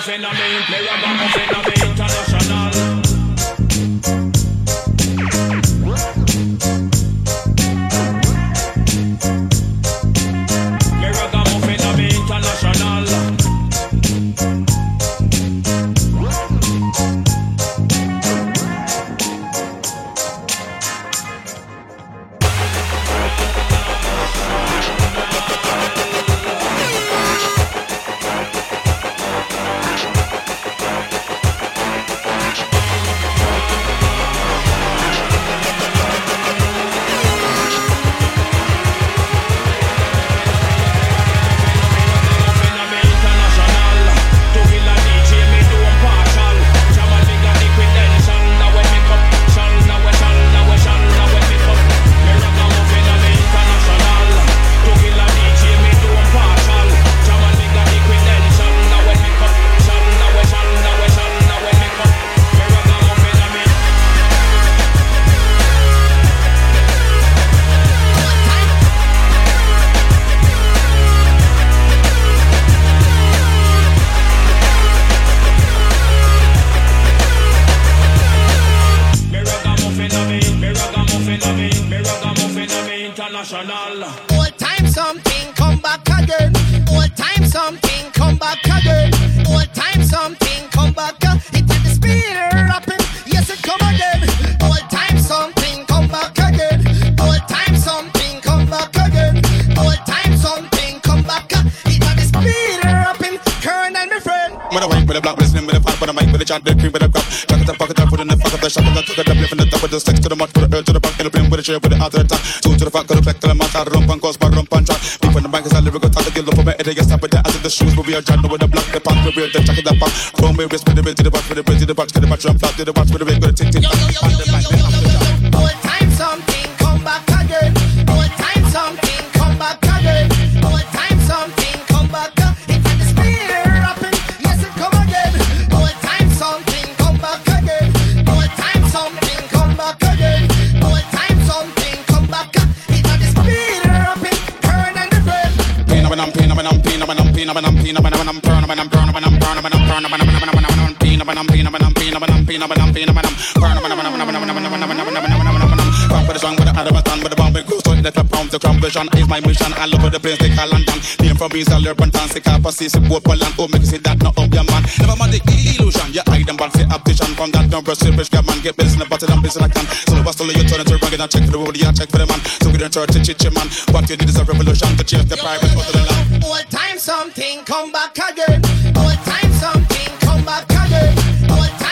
Vamos en la main player, vamos en with a mic, with a chat, the cream, with a crop. Pocket up, up, put in the fuck up, the shot, the took a double from the top with the six to the mouth, with the earth to the back, in the brim, with a chair, with the the top. Two to the fuck, got a fleck, to the mouth, out, rump, and cause, but rump, and track. Beef in the bank is a lyrical talk, the for me, it is stop with the acid, the shoes, but we are John, with the black, the pants, the beard, the jacket, the pop. Chrome, we wrist, with the bit to the box, with the bridge, to the box, to the match, flat, to the watch, with the rig, with the tick, tick, Yo, yo, yo, and yo, the yo, back, yo, then yo, up yo, the top. yo. Old time something when I'm pina when I'm pina when I'm pina when I'm pina when I'm purna when I'm purna when I'm purna when I'm purna when I'm when I'm when I'm pina when I'm pina when I'm pina when I'm pina when I'm pina when I'm purna when I'm when I'm when I'm when I'm when I'm when I'm when I'm when I'm when I'm when I'm Come with the song with the Adam and stand with the bomb with goose in the club pound to crumb vision is my mission. All over the place they call London. Name from being urban town. Sick up see boat Poland. Oh, make you see that not up your man. Never mind the illusion. You hide them bad say optician. From that number, rich get man. Get business in the bottle and business I can. So the bust you turn it to rugged and check for the road. Yeah, check for the man. So we don't turn to chit man. What you need is a revolution to change the private for the land. Old time something come back again. Old time something come back again. Old time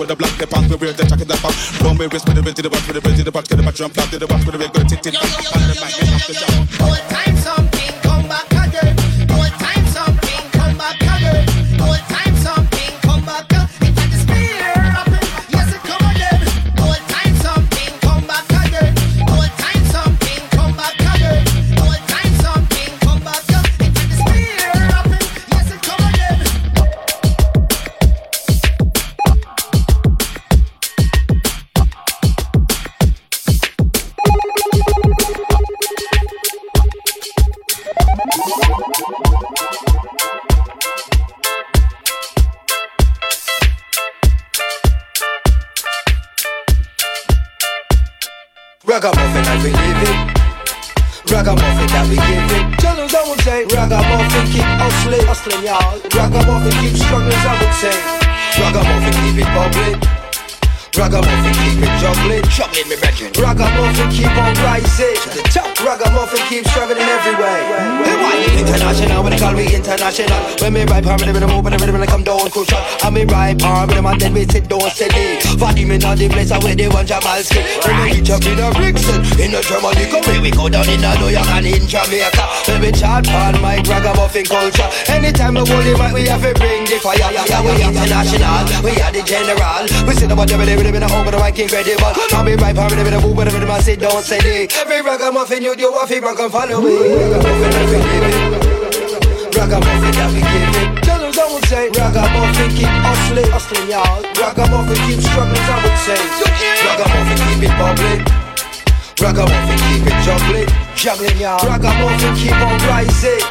with the black, the pants, we wear the jacket, the pop. Blow me wrist, with the bit to the butt, with the to the butt, get the back, jump, flap, to the butt, with the big, with the tick, tick, Yo, tack, yo, yo, on the yo, mic, yo, and yo, off the yo, jump. Ragamuffin keep hustling, hustling y'all. Ragamuffin keep struggling, I would say. Ragamuffin keep it bubbling. Ragamuffin keep it juggling, juggling me brethren. Ragamuffin keep on rising to the top. Ragamuffin keep struggling every way. Hey, why you international? When they call me international. When me ride palm, rhythm, move, rhythm, and I come down crucial. And me ride palm, rhythm, and then we sit down steady. Body me not the place where they want Jamalski. When we reach up in a Brixton, in a Germany, come here we go down in a New York and in Jamaica. When we chat palm, my ragamuffin culture. Anytime we hold mic, we have to bring the fire. Yeah, we international, we are the general. We sit about every day, live in a home, but the mic incredible. And me ride palm, rhythm, and move, rhythm, and I sit down steady. Every ragamuffin you do, I feel rock and follow me. Ragamuffin we live in. Ragamuffin we give it. Tell us I would say. Ragamuffin keep hustling, hustling y'all. Ragamuffin keep struggling, I would say. Ragamuffin keep it bubbling. Ragamuffin keep it juggling, juggling y'all. Ragamuffin keep on rising.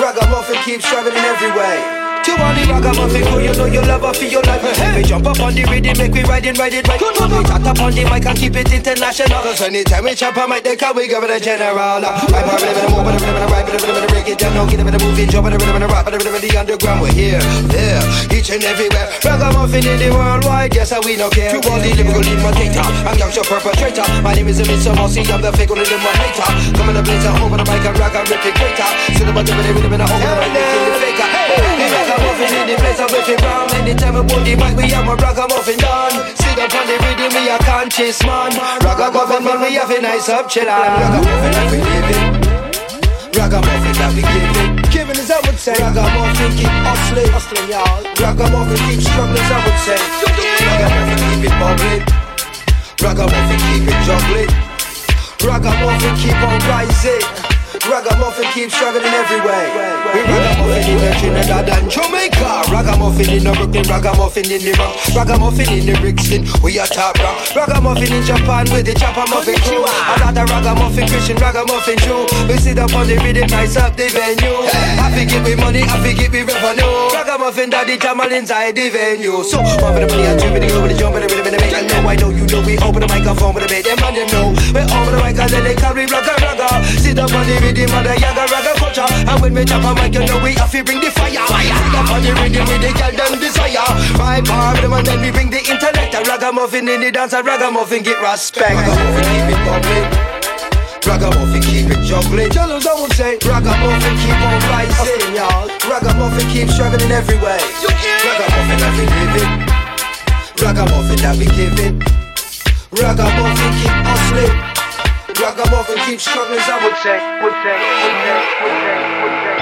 Ragamuffin keep struggling every way. To all the ragamuffin crew, you know you love her for your life. Hey. We jump up on the rhythm, make we ride it, ride it, right. And we chat up on the mic and keep it international. Cause anytime we chop mic, they call we give it a general. I'm a rhythm and move, but a rhythm and a ride, but a rhythm and break it down. Now get a bit of moving, jump, but a rhythm and rap, but a rhythm and the underground. We're here, there, each and everywhere. Ragamuffin in the worldwide, yes, we don't care. To all the lyrical imitator, I'm gangster perpetrator. My name is Mr. Mossy, I'm the fake one of the motivator. Coming a home with a mic and rock and rip it greater. Up on the rhythm and a home with a mic, the faker. The ragamuffin in the place, I whip it round. Anytime we put the mic, we have a ragamuffin done. Sit up on the rhythm, we a conscious man. Ragamuffin man, we have a nice up chill on. Ragamuffin that we live in. Ragamuffin that we give it. Giving as I would say. Ragamuffin keep hustling, hustling y'all. Ragamuffin keep struggling, I would say. Ragamuffin keep it bubbling. Ragamuffin keep it juggling. Ragamuffin keep on rising. Ragamuffin keep struggling every way. We ragamuffin in the Trinidad and Jamaica. Ragamuffin in the Brooklyn, ragamuffin in the rock. Ragamuffin in the Brixton, we are top rock. Ragamuffin in Japan with the chopper muffin crew. The ragamuffin Christian, ragamuffin Jew. We sit up on the rhythm, nice up the venue. I forget we money, I forget we revenue. Ragamuffin daddy Jamal inside the venue. So, one for the money, I two with the go with the jump with the rhythm and the make. I know, I know, you know, we open the microphone with the bait. Them man, them know. We open the mic and then they carry ragga ragga. up on the rhythm of the yaga raga culture. And when we jump a mic, you know we have to bring the fire. Fire. Up on the rhythm with the girl them desire. My power, them and then we bring the intellect. A ragamuffin in the dance, a ragamuffin get respect. Ragamuffin keep it bubbling. Ragamuffin keep it juggling. Jellos I would say Ragamuffin keep on rising, y'all. Ragamuffin keep struggling every way. Ragamuffin that we living. Ragamuffin that we giving. Ragamuffin keep hustling. Ragamuffin keep struggling, I would say, would say, would say, would say, would say.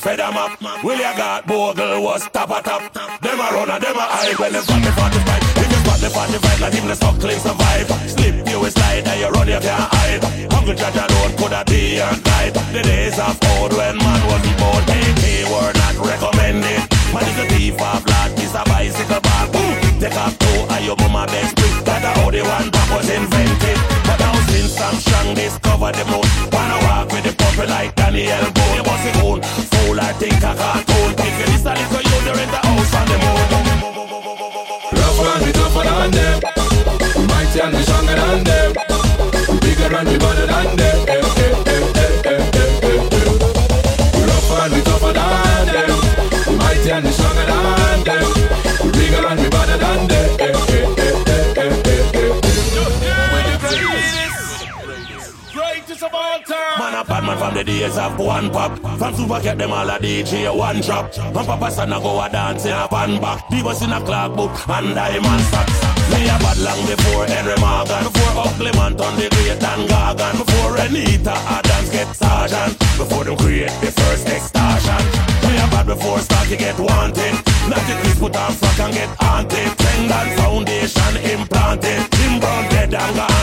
fed them up. Will you got bogle was top a top. Them a run and them a hide when them spot the 45. If you spot the 45, not even the suckling survive. Slip you a slide and you run you can't hide. Hungry judge alone could have day and night. The days of old when man wasn't bored. AK were not recommended. Man is a thief of blood, is a bicycle bar. Boom. Take off two of your mama best brick. That how the one that was invented. But now since I'm strong, discover the most. Wanna walk with the puppy like Daniel Boone. You must be cool I think I cartoon. If you listen to you, you're in the house on the moon. Rough and we tougher than them. Mighty and we stronger than them. Bigger and we better than them. From the days of one pop. From super get them all a DJ one drop. And Papa San a go a dance in a pan back. Divas in a clock book and diamond socks. Me a bad long before Henry Morgan. Before Ugly Man turn the great and Gargan. Before Anita Adams get sergeant. Before them create the first extortion. Me a bad before Starkey get wanted. Not the Chris put on frock and get haunted. Tendon foundation implanted. Tim Brown dead and gone,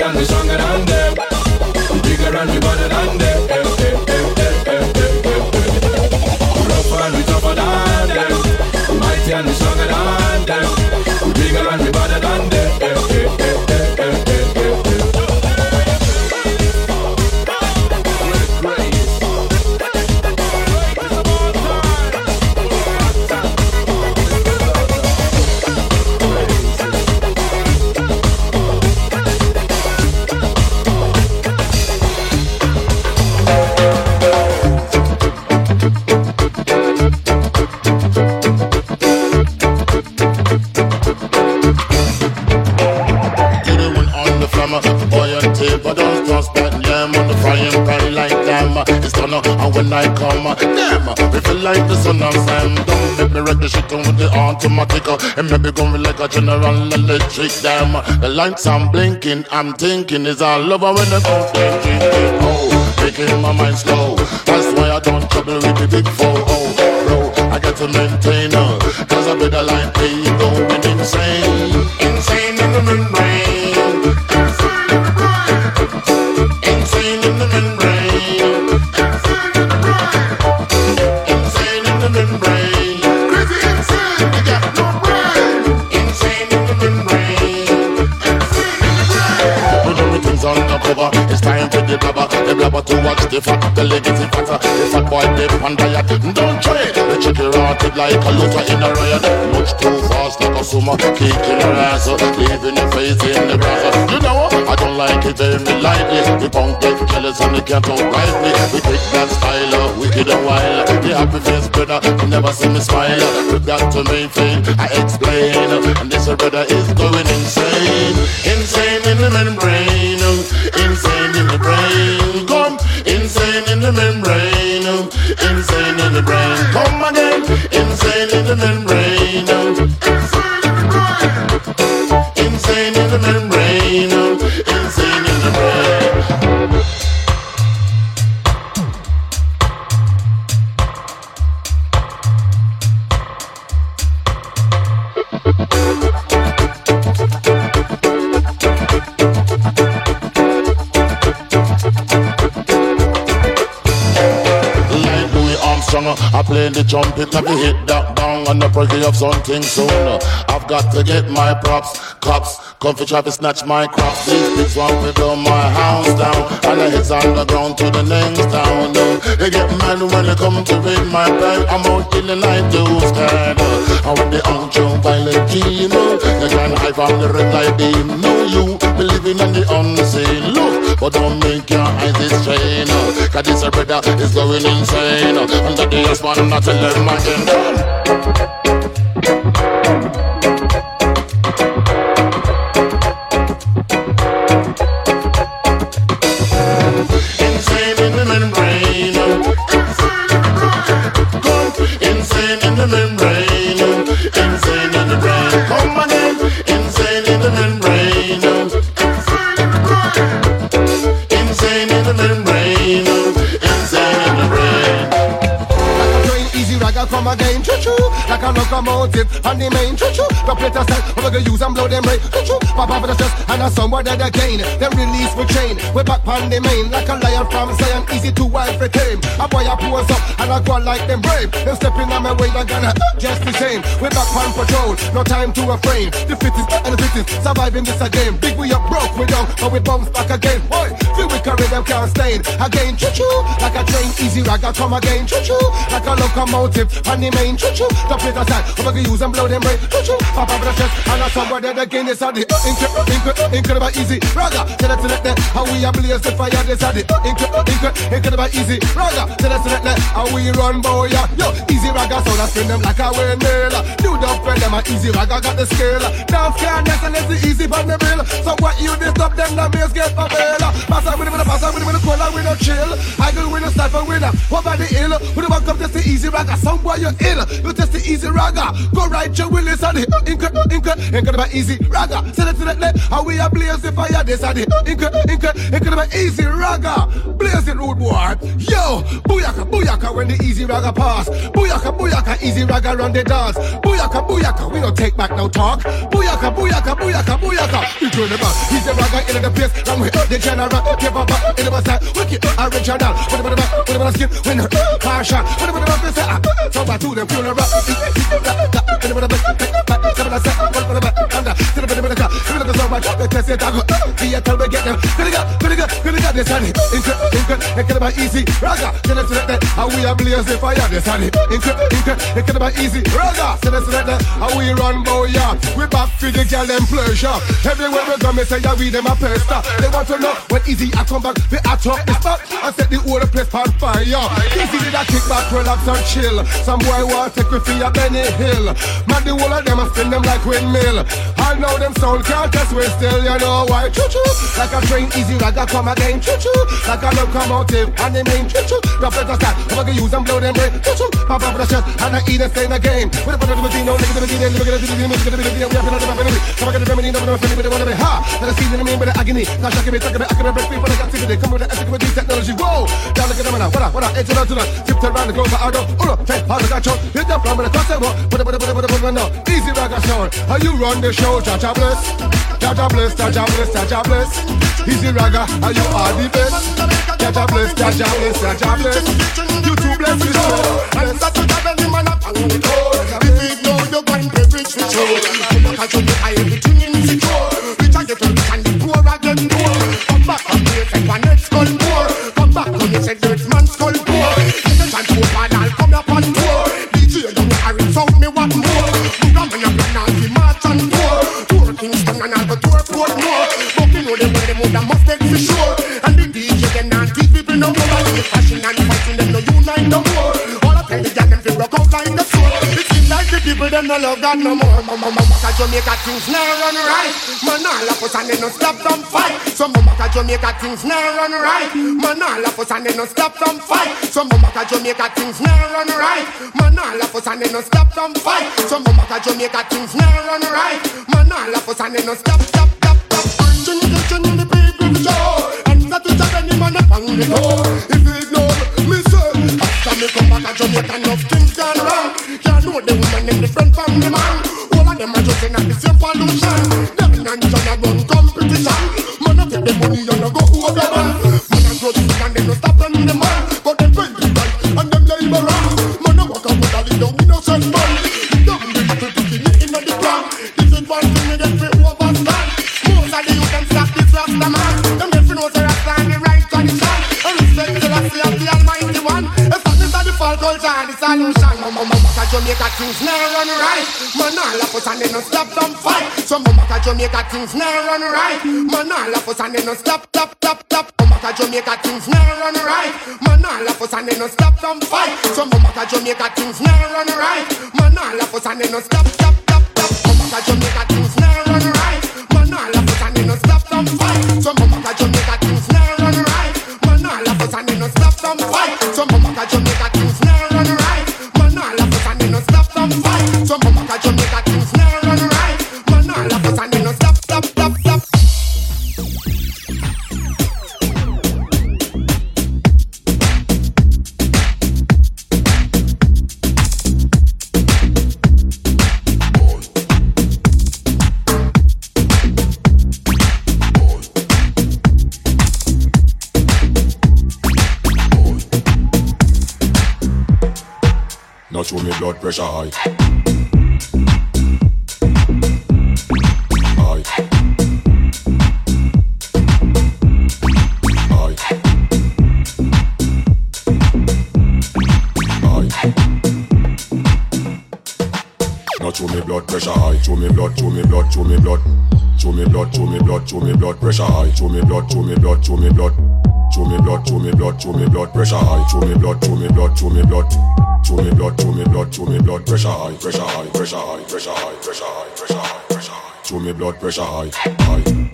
And we stronger than them. Bigger and we better when I come. Them, we feel like the sun of Sam. Don't make me wreck the shit with the automatic. And maybe going like a general electric. Damn, the lights I'm blinking. I'm thinking is all over when the go. Oh, making my mind slow. That's why I don't trouble with the big four. Oh, bro, I got to maintain her. Cause I be the line pay blabber to watch the fat belly getting fatter. The fat boy dip on diet. Don't try it. The chicken rotted like a looter in a riot. Much too fast like a summer, kicking her ass, leaving your face in the grass. You know I don't like it very lightly. The punk get jealous and they can't outright me. We take that style, wicked and wild. The happy face brother, you never see me smile. We got to maintain, I explain, and this brother is going insane, insane in the membrane, insane in the brain. Come, insane in the membrane, insane in the brain. Come again, insane in the membrane. Play the trumpet, to hit that bang on the break of something soon. I've got to get my props, cops. Come for try to snatch my crops. These pigs want to blow my house down. And the heads on the ground to the next town. They get mad when they come to read my pipe. I'm out in the night to stand. And when they untrue violent team, they can hide from the red light beam. No, you believing in the unseen. Look, but don't make your eyes strain. Cause this a brother is going insane. Under the S1, I'm not telling them again. Choo. Like a locomotive on the main, choo choo. The plate set, we gonna use and blow them brain, choo choo. Pop up the chest and a somewhere that again. Then release with chain, we back on the main. Like a lion from Zion, easy to for tame. A boy a pose up and I go like them brave. Them stepping on my way, they gonna uh, just the same. We back on patrol, no time to refrain. The fittest and the fittest, surviving this again. Big we up, broke we down, but we bounce back again. Boy, feel we carry them can't stain. Again, choo choo. Like a train, easy ragga come again, choo choo. Like a locomotive on the main, choo choo. The plate aside, we gonna use and blow them brain. Pop up the chest and a somewhere that again is a the uh, incredible, incredible, uh, uh, incredible easy ragga. Tell us that how we a blaze the fire. This a the incredible, incredible, incredible easy ragga. Tell us that how we run boy. Yo, easy ragga, so that's spin them like a windmill. Do the friend them a easy ragga got the skill. Dance can't dance and it's the easy but the bill. So what you disturb them, the bass get a bill. Pass out with it, with a pass out with it, with a cola, with a chill. I go with a sniper with a over the hill. With the back up, just the easy ragga. Some boy you ill, you just the easy ragga. Go right your willis on the inca, inca, about easy ragga. Send it to that net, how we a blaze the fire. This are the inca, inca, about easy ragga. Blaze it, rude. Yo, booyaka, booyaka when the easy ragga pass. Booyaka, booyaka, easy ragga run the dance. Booyaka, booyaka, we don't take back no talk. Booyaka, booyaka, booyaka, booyaka. We turn back. Easy ragga in the place, and we the general. Give up in the side, wicked original. What about the about the skin, when the car shot. What about the say, I funeral. The the what about the to the the the the you them. Good easy how we we. We back. Everywhere we go, me say, yeah, we them a pester. They want to know when easy I come back, they at up the spot. I set the whole place on fire. Easy did I kick back, relax and chill. Some boy want take with fear Benny Hill. Man, the whole of them a spin them like windmill. I know them sound can't test we still, you know why? Choo choo, like a train, easy ragga come again. Choo choo, like a locomotive and the main choo choo. The better start, I'm gonna use and blow them brain. Choo choo, pop up with a and I eat and stay in the game. With a butter of the Medino, nigga the Medina, nigga the Medina, nigga the Medina, we have another enemy. Come on, get the remedy, no, no, no, but they wanna be ha. Let us see the name, but the agony. Now, shake me, talk about, I can break people, like activity. Come with the ethic with technology. Whoa, down look at them now. What up, what up, edge it out to the tip to round the globe, I don't, uno, take, hard to control. Hit the floor, but the that's about put put put put put now. Easy reggae sound. How you run the show? Cha cha bless, cha cha bless, cha cha bless, cha cha bless. Easy reggae, how you are the best. Cha cha bless, cha cha bless, cha cha bless. You too bless the show. And that's what happened man up on the door. If you know you're going to reach the show, because you know everything in the door. We target the rich and the poor again. Come back on the next gun more. Come back on the said what more. Man a plan all the march and tour. Kingston and the tour Portmore. But you know them where them woulda must take for sure. And the DJ them not teach people no more. And the fashion and fighting them no unite no more. All I tell the girl them fi rock out like the like the people them no love God no more. Mama mama cause Jamaica things now run right. Man all of us and they no stop from fight. So mama cause Jamaica things now run right. Man all of us and they no stop from fight. So mama cause Jamaica things now run right. Man all of us and they no stop from fight. So mama cause Jamaica things now run right. Man all of us and they no stop stop stop stop. In the people show. And that is a any man up on the door. If you ignore me, sir, after me come back to Jamaica, enough things gone wrong. Know the woman them different from the man. All of them are just in the same pollution. Them and John a run competition. Man, I take the money and I go over the man. Man, I grow this and they no stop on the man. But them twenty right and them labor wrong. Man, I walk out with a little innocent man. Don't Them the little bikini in the ground. This is one thing we get fi overstand. Most of the youth them stop this rasta man. Them get fi know say rasta in the right condition. And respect the rasta of the Almighty One. If that is the fall culture the solution. Jamaica things now run right. Man, all of us and they no stop from fight. So mama, cause Jamaica things now run right. Man, all of us and they no stop, stop, stop, stop. Mama, cause Jamaica things now run right. Man, all of us and they no stop from fight. So mama, cause Jamaica things now run right. Man, all of us and they no stop, stop, stop, stop. Mama, cause Jamaica things now run right. Man, all of us and they no stop from fight. So blood pressure high. Show me blood pressure high. Show me blood, show me blood, show me blood. Show me blood, show me blood, show me blood pressure high. Show me blood, show me blood, show me blood. Show me blood, show me blood, show me blood to me blood pressure high. Show me blood, show me blood, show me blood. Show me blood, show me blood, show me blood pressure high, pressure high, pressure high, pressure high, pressure high, pressure high, pressure. Show me blood pressure high, high,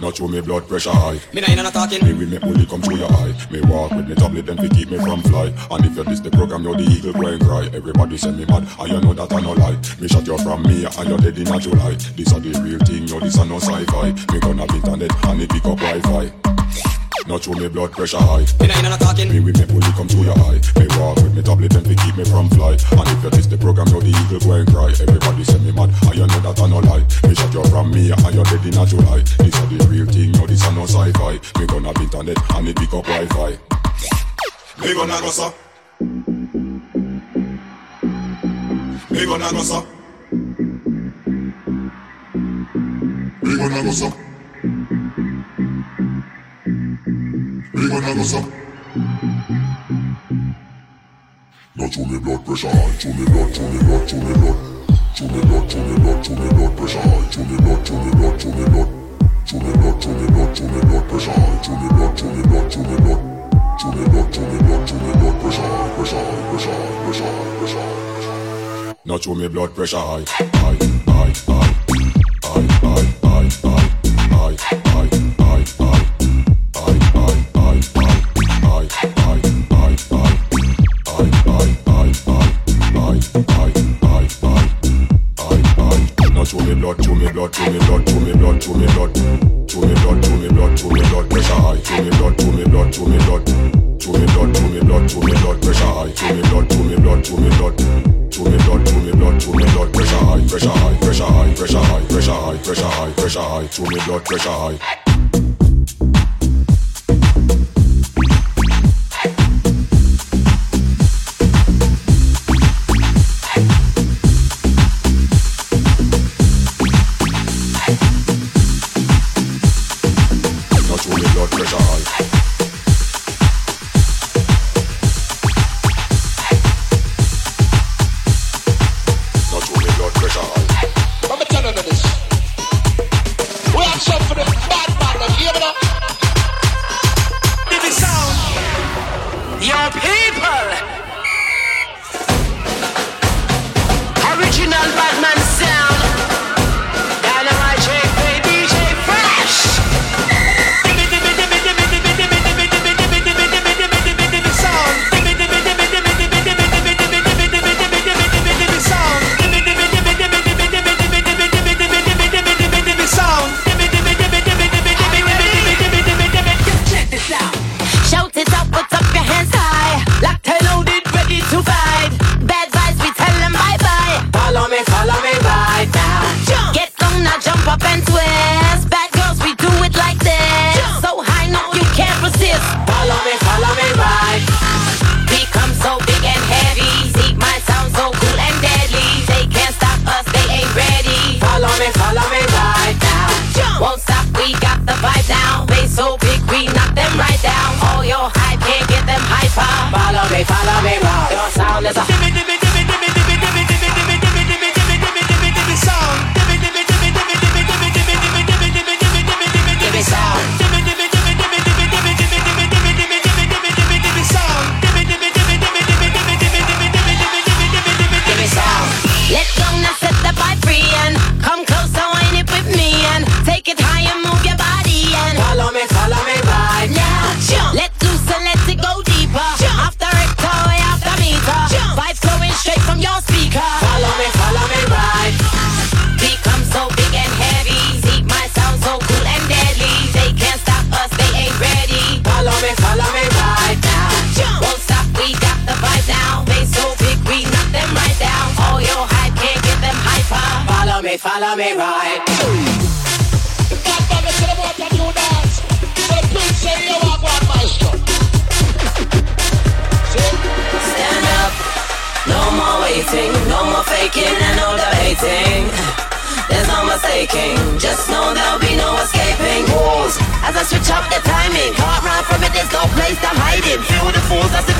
Now show me blood pressure high. Me nah no talking. Me will make bully come through your eye. Me walk with me tablet them fi keep me from fly. And if you diss the program, you're the eagle go and cry. Everybody send me mad, I you know that I no lie. Me shot you from me, and you're dead in a July. This are the real thing, yo. This are no sci-fi. Me gonna internet and it pick up Wi-Fi. Now show me blood pressure high. Me nah inna no talking. Me will make bully come through your eye. Me walk with me tablet them fi keep me from fly. And if you diss the program, you're the eagle go and cry. Everybody send me mad, and you know that I no lie. Me shot you from me, and you're dead in a July. This are the real thing, yo. This are no sci-fi. Me gonna have internet and it pick up Wi-Fi. Me gonna go so. Me gonna go so. Me gonna go so. So. Now me blood pressure me blood, me blood, me blood. Me blood, me blood, me blood pressure me blood, me blood, me blood. Me blood, me blood, me blood pressure me blood, me blood, me blood. Me blood, me blood, me blood pressure pressure pressure pressure pressure. Now me blood pressure high, high, high, high, blood, show me blood, show me blood, show me blood, show me blood. Show me blood, show me blood, pressure high. Show me blood, show me blood, show me blood. Show me blood, show me blood, show me blood, pressure high. Show me blood, show me blood, show me blood. Show me blood, show me blood, show me blood, pressure high, pressure high, pressure high, pressure high, pressure high, pressure high. Show me blood, pressure high. Follow me, right Stand up, no more waiting, no more faking and no debating. There's no mistaking, just know there'll be no escaping. Moves as I switch up the timing. Can't run from it, there's no place hide it. Feel the fools as if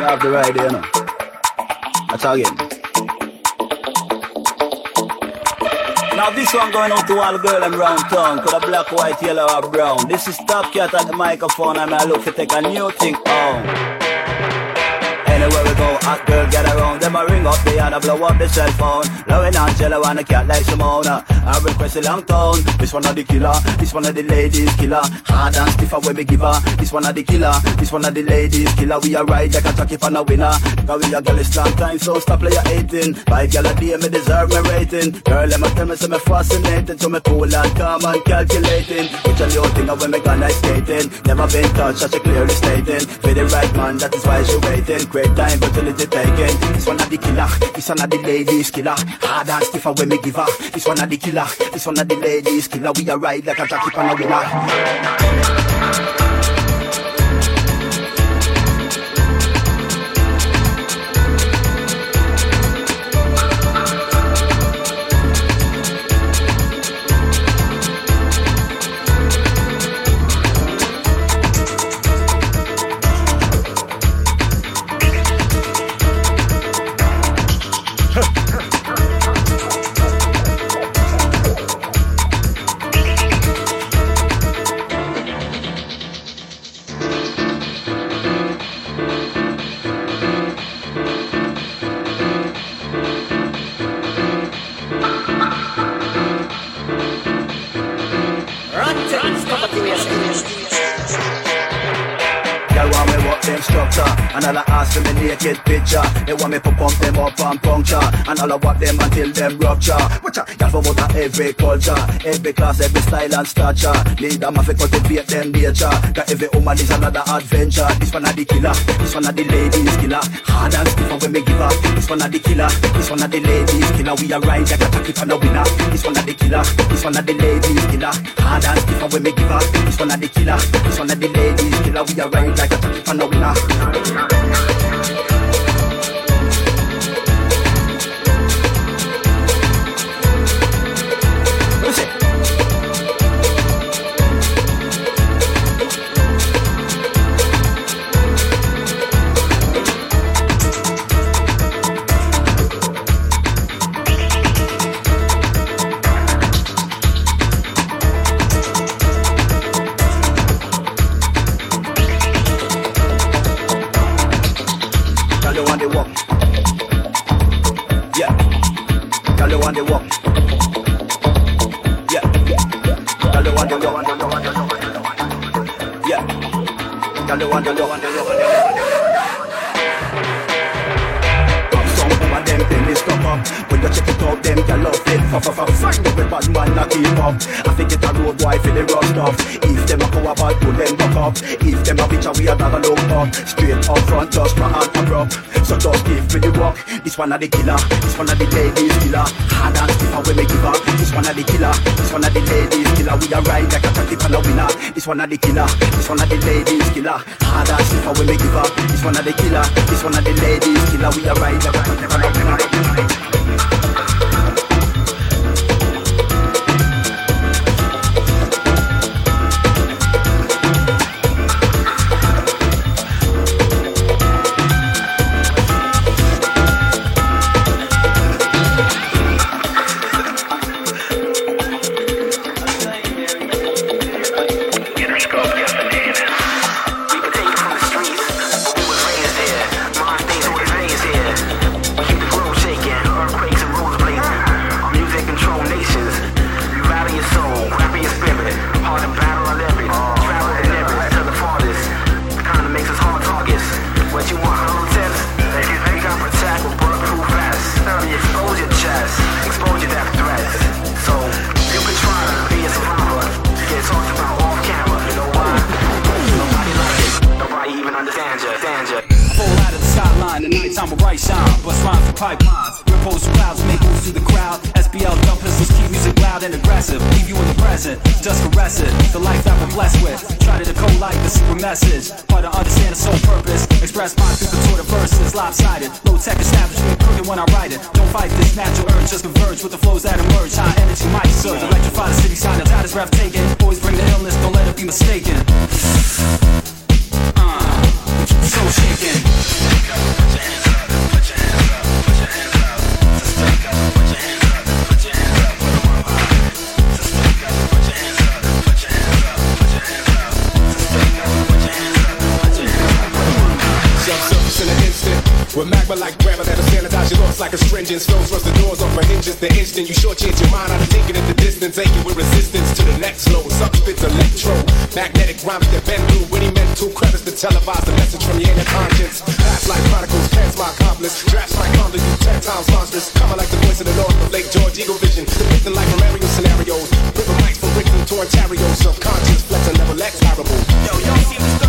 I have the right you know. That's again. Now this one going out to all girl around town, could a black, white, yellow or brown. This is Top Cat at the microphone and I look to take a new thing on. We go, hot girl get around. Them a ring up the and a blow up the cell phone. Loving Angela and a cat like Simona. I request a long tone. This one of the killer, this one of the ladies killer. Hard and stiff when we give her. This one of the killer, this one of the ladies killer. We a ride like a jockey for a winner. Cause we a girl is time, so stop play your 18. Five girl a day, me deserve my rating. Girl, let me tell me some me fascinating. So me cool and calm and calculating. Which a little thing when me gonna skating. Never been touched, such a clearly stating. For the right man, that is why she waiting. Great time, it's taken. This one of the killer, this one of the ladies killer. Hard and stiff when me give her. This one of the killer, this one of the ladies killer. We a ride like a jockey on a winner. Naked picture They want me to pump them up and puncture. And all I walk them until them rupture. Watch out, y'all from out every culture. Every class, every style and stature. Need them to cultivate them nature. Cause every woman is another adventure. This one of the killer, this one of the ladies killer. Hard and stiff when me give her This one of the killer, this one of the ladies killer. We a ride like a tacky for the winner. This one of the killer, this one of the ladies killer. Hard and stiff when me give her This one of the killer, this one of the ladies killer. We a ride like a tacky for the winner Them them is up. When you check it out, them love bad man not keep up. I think it's a road boy for the rust off. If them a about, pull them back up. If them a bitch, we another look up. Straight up front, just my hand abrupt. So just give me the. This one of the killer. This one of the ladies killer. Hard and stiff and when we give up. This one of the killer. This one of the ladies killer. We are ride like a and a winner. This one of the killer. This one of the ladies killer. Hard and stiff and when we give up. This one of the killer. This one of the ladies killer. We are ride like a and a winner. Bust rhymes for pipelines. Repose clouds, make moves through the crowd. SBL dump pistols, keep music loud and aggressive. Leave you in the present, just caress it. The life that we're blessed with. Try to decode like the secret message. Hard to understand the sole purpose. Express mine through the verses. Lopsided, low tech establishment, crooked when I write it. Don't fight this natural urge, just converge with the flows that emerge. High energy might surge. Electrify the city the tide is breathtaking. Always bring the illness, don't let it be mistaken. Uh, so shaken. Self-service With magma like grammar that'll sanitize your thoughts like astringents. Flows rush the doors off my hinges. The instant you shortchange your mind of thinking at the distance. Aching with resistance to the next low. Spits electro. Magnetic rhymes that bend through witty mental crevice to televise the message from your inner conscience. Past like chronicles, past my accomplice. Drafts like Honda, you ten times monstrous. Coming like the voice of the North of Lake George, Eagle Vision. Depicting like Mario scenarios. Ripping mics from Brixton to Ontario. Subconscious, flexing never lacks parable. Yo, y'all seem disturbed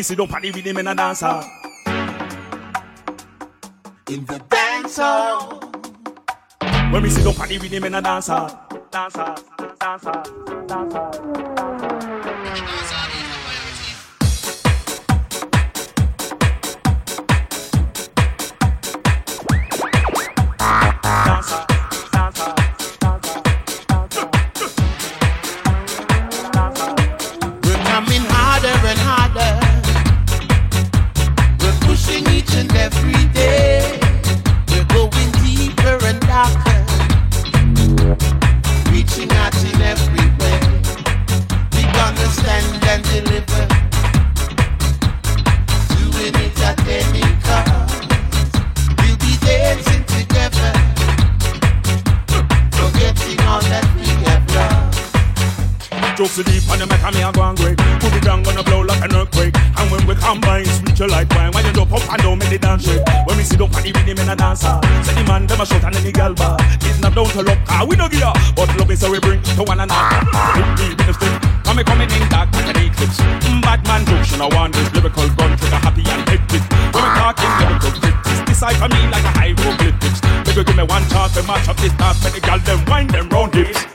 We sit down with him in a dancer. Ah. In the dance hall. When we sit down with him in a dancer. Ah. Dancer, dancer, ah. Jokes so deep and you make me a go and great. Put it down gonna blow like an earthquake. And when we combine, sweet you like wine. When you jump up and down, make the dance shake. When we sit up and even him in a dancer. Say the man them a shot and then the gal bar. It's not down to luck, ah we no give up. But love is so we bring to one another. Hit me with the stick. Come me coming in dark like an eclipse. Mm, Bad man jokes, you know want this lyrical gun trigger happy and hectic. When we talking lyrical critics, decipher me like a hieroglyphics. Baby give me one chance to match up this dance. Make the gal them wind them round hips.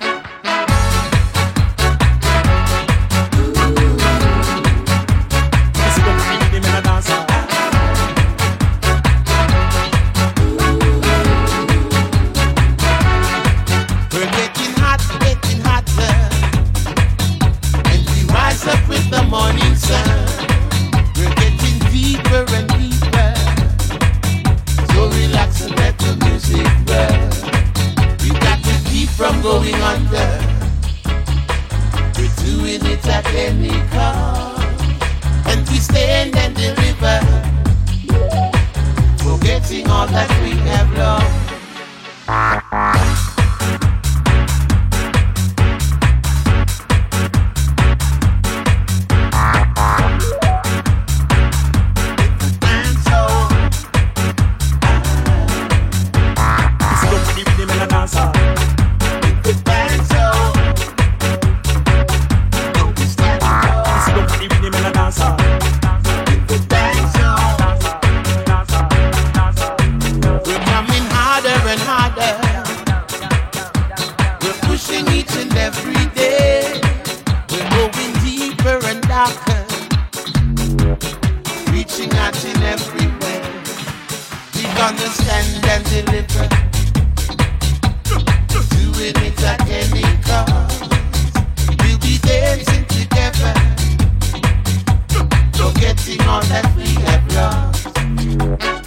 understand and deliver. Doing it at any cost. We'll be dancing together, forgetting all that we have lost.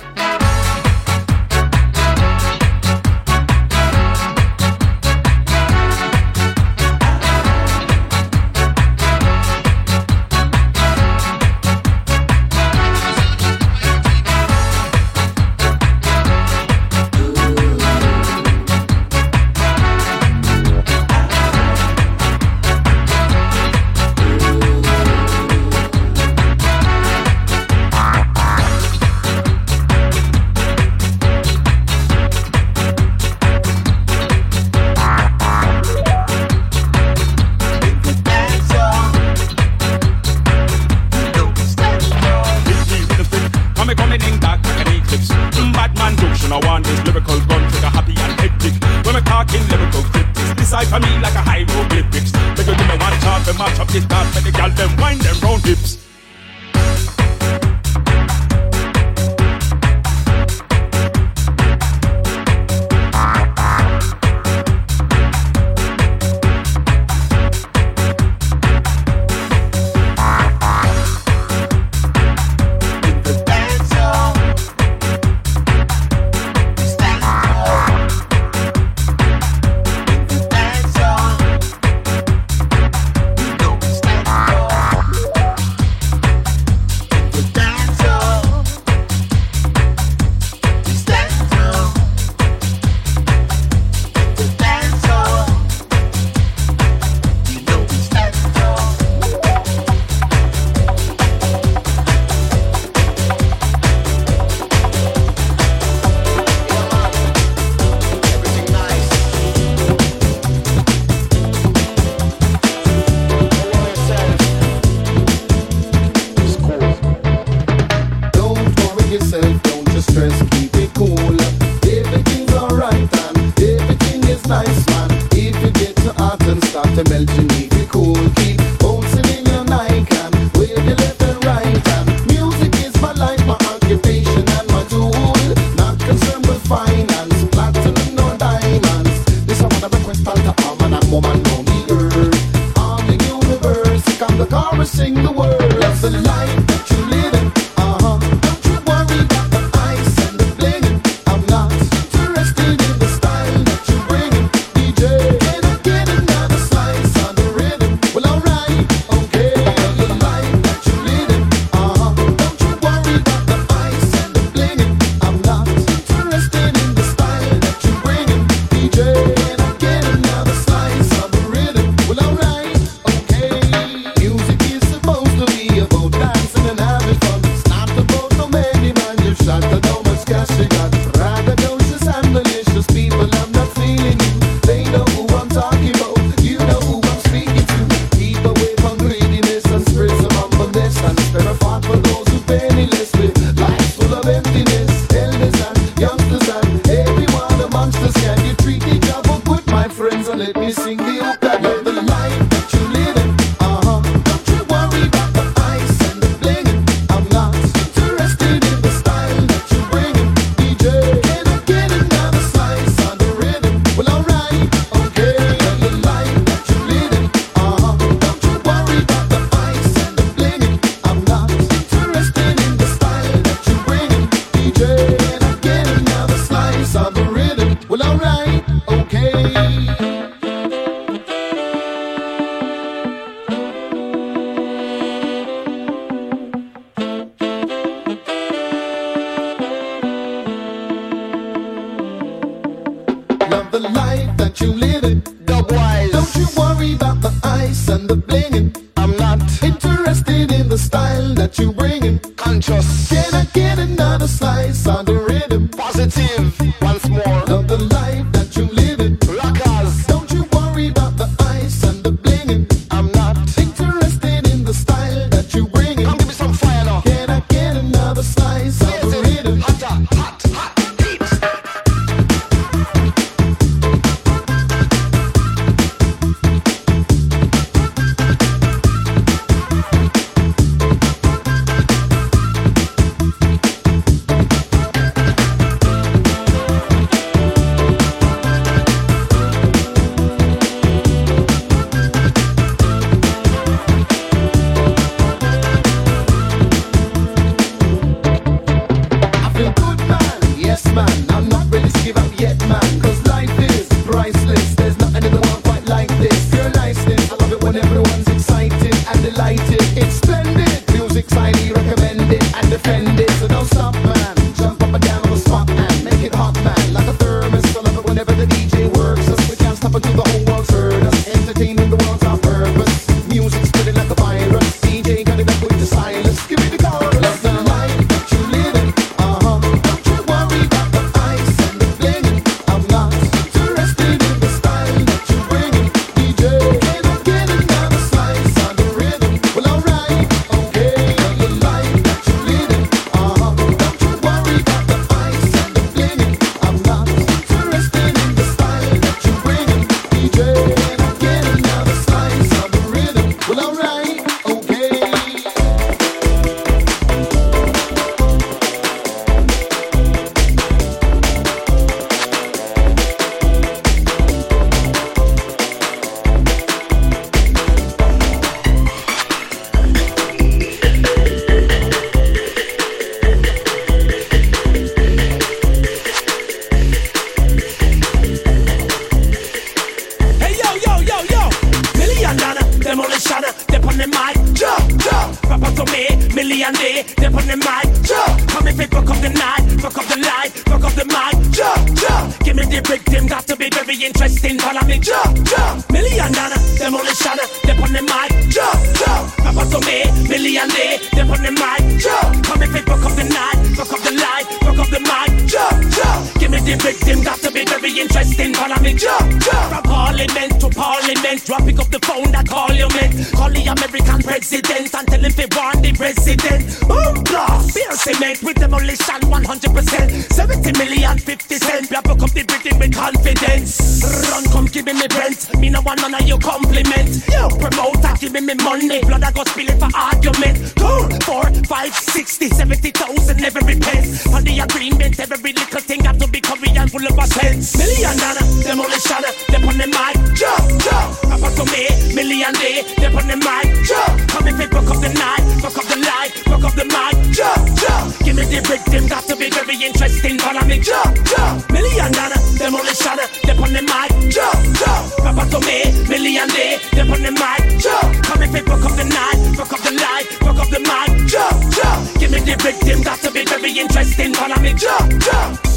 Me got to be very interesting. Follow me, jump, jump.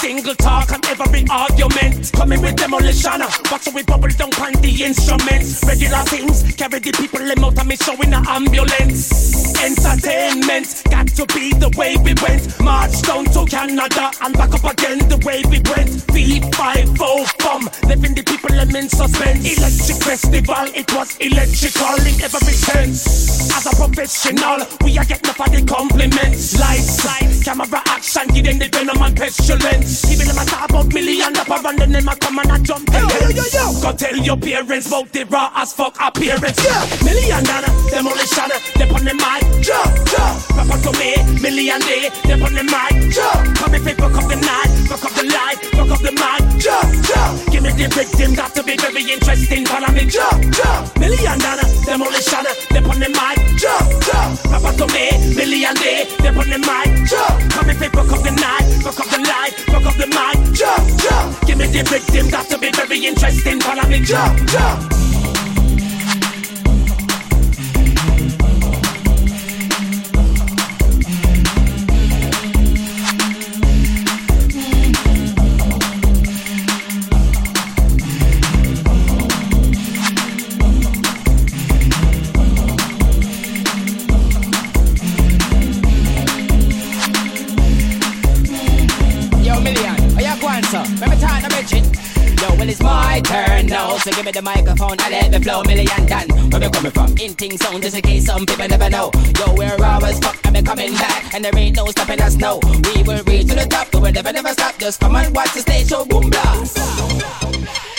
Single talk and every argument. Coming with demolition, watch how we bubble down on the instruments. Regular things, carry the people them out of me showing an ambulance. Entertainment, got to be the way we went. March down to Canada and back up again the way we went. V5 bomb, leaving the people them in suspense. Electric festival, it was electrical in every sense. As a professional, we are getting up for the compliments. Lights, lights, camera action, giving the venom and pestilence. Even them a talk about million up and then them a come and a jump the fence. Go tell your parents about the raw as fuck appearance. Yeah. Million dollar, demolition, they on the mic. Jump, jump. Papa to me, million day, they on the mic. Jump. Come if it broke up the night, broke up the light, broke up the mic. Jump, jump. Give me the victim, got to be very interesting. Follow me, jump, jump. Million dollar, demolition, they on the mic. Jump, jump. Papa to me, million day, they on the mic. Jump. Come if it broke up the night, broke up the light, broke up the mic. Jump, jump. Give me the victim, got to be very interesting. Follow me, jump, jump. So give me the microphone and let me flow. Million done. Where me coming from? In things sound just in case some people never know. Yo, we're raw as fuck and we coming back. And there ain't no stopping us, no. We will reach to the top. We will never, never stop. Just come and watch the stage show. Boom, blast.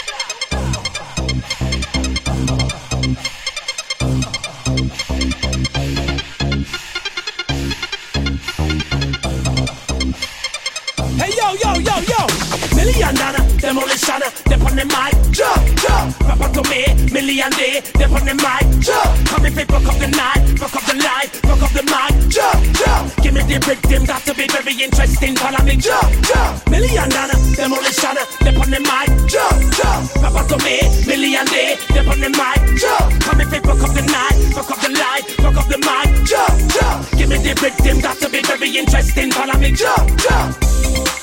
Demolition, they on the mic. Jump jump, Papa to me, million day, they on the mic. Jump, come if it broke up the night, broke up the light, broke up the mic. Jump jump, give me the rhythm, got to be very interesting. Follow me, jump jump, million dollar demolition, they on the mic. Jump jump, Papa to me, million day, they on the mic. Jump, come if it broke up the night, broke up the light, broke up the mic. Jump jump, give me the rhythm, got to be very interesting. Follow me, jump jump.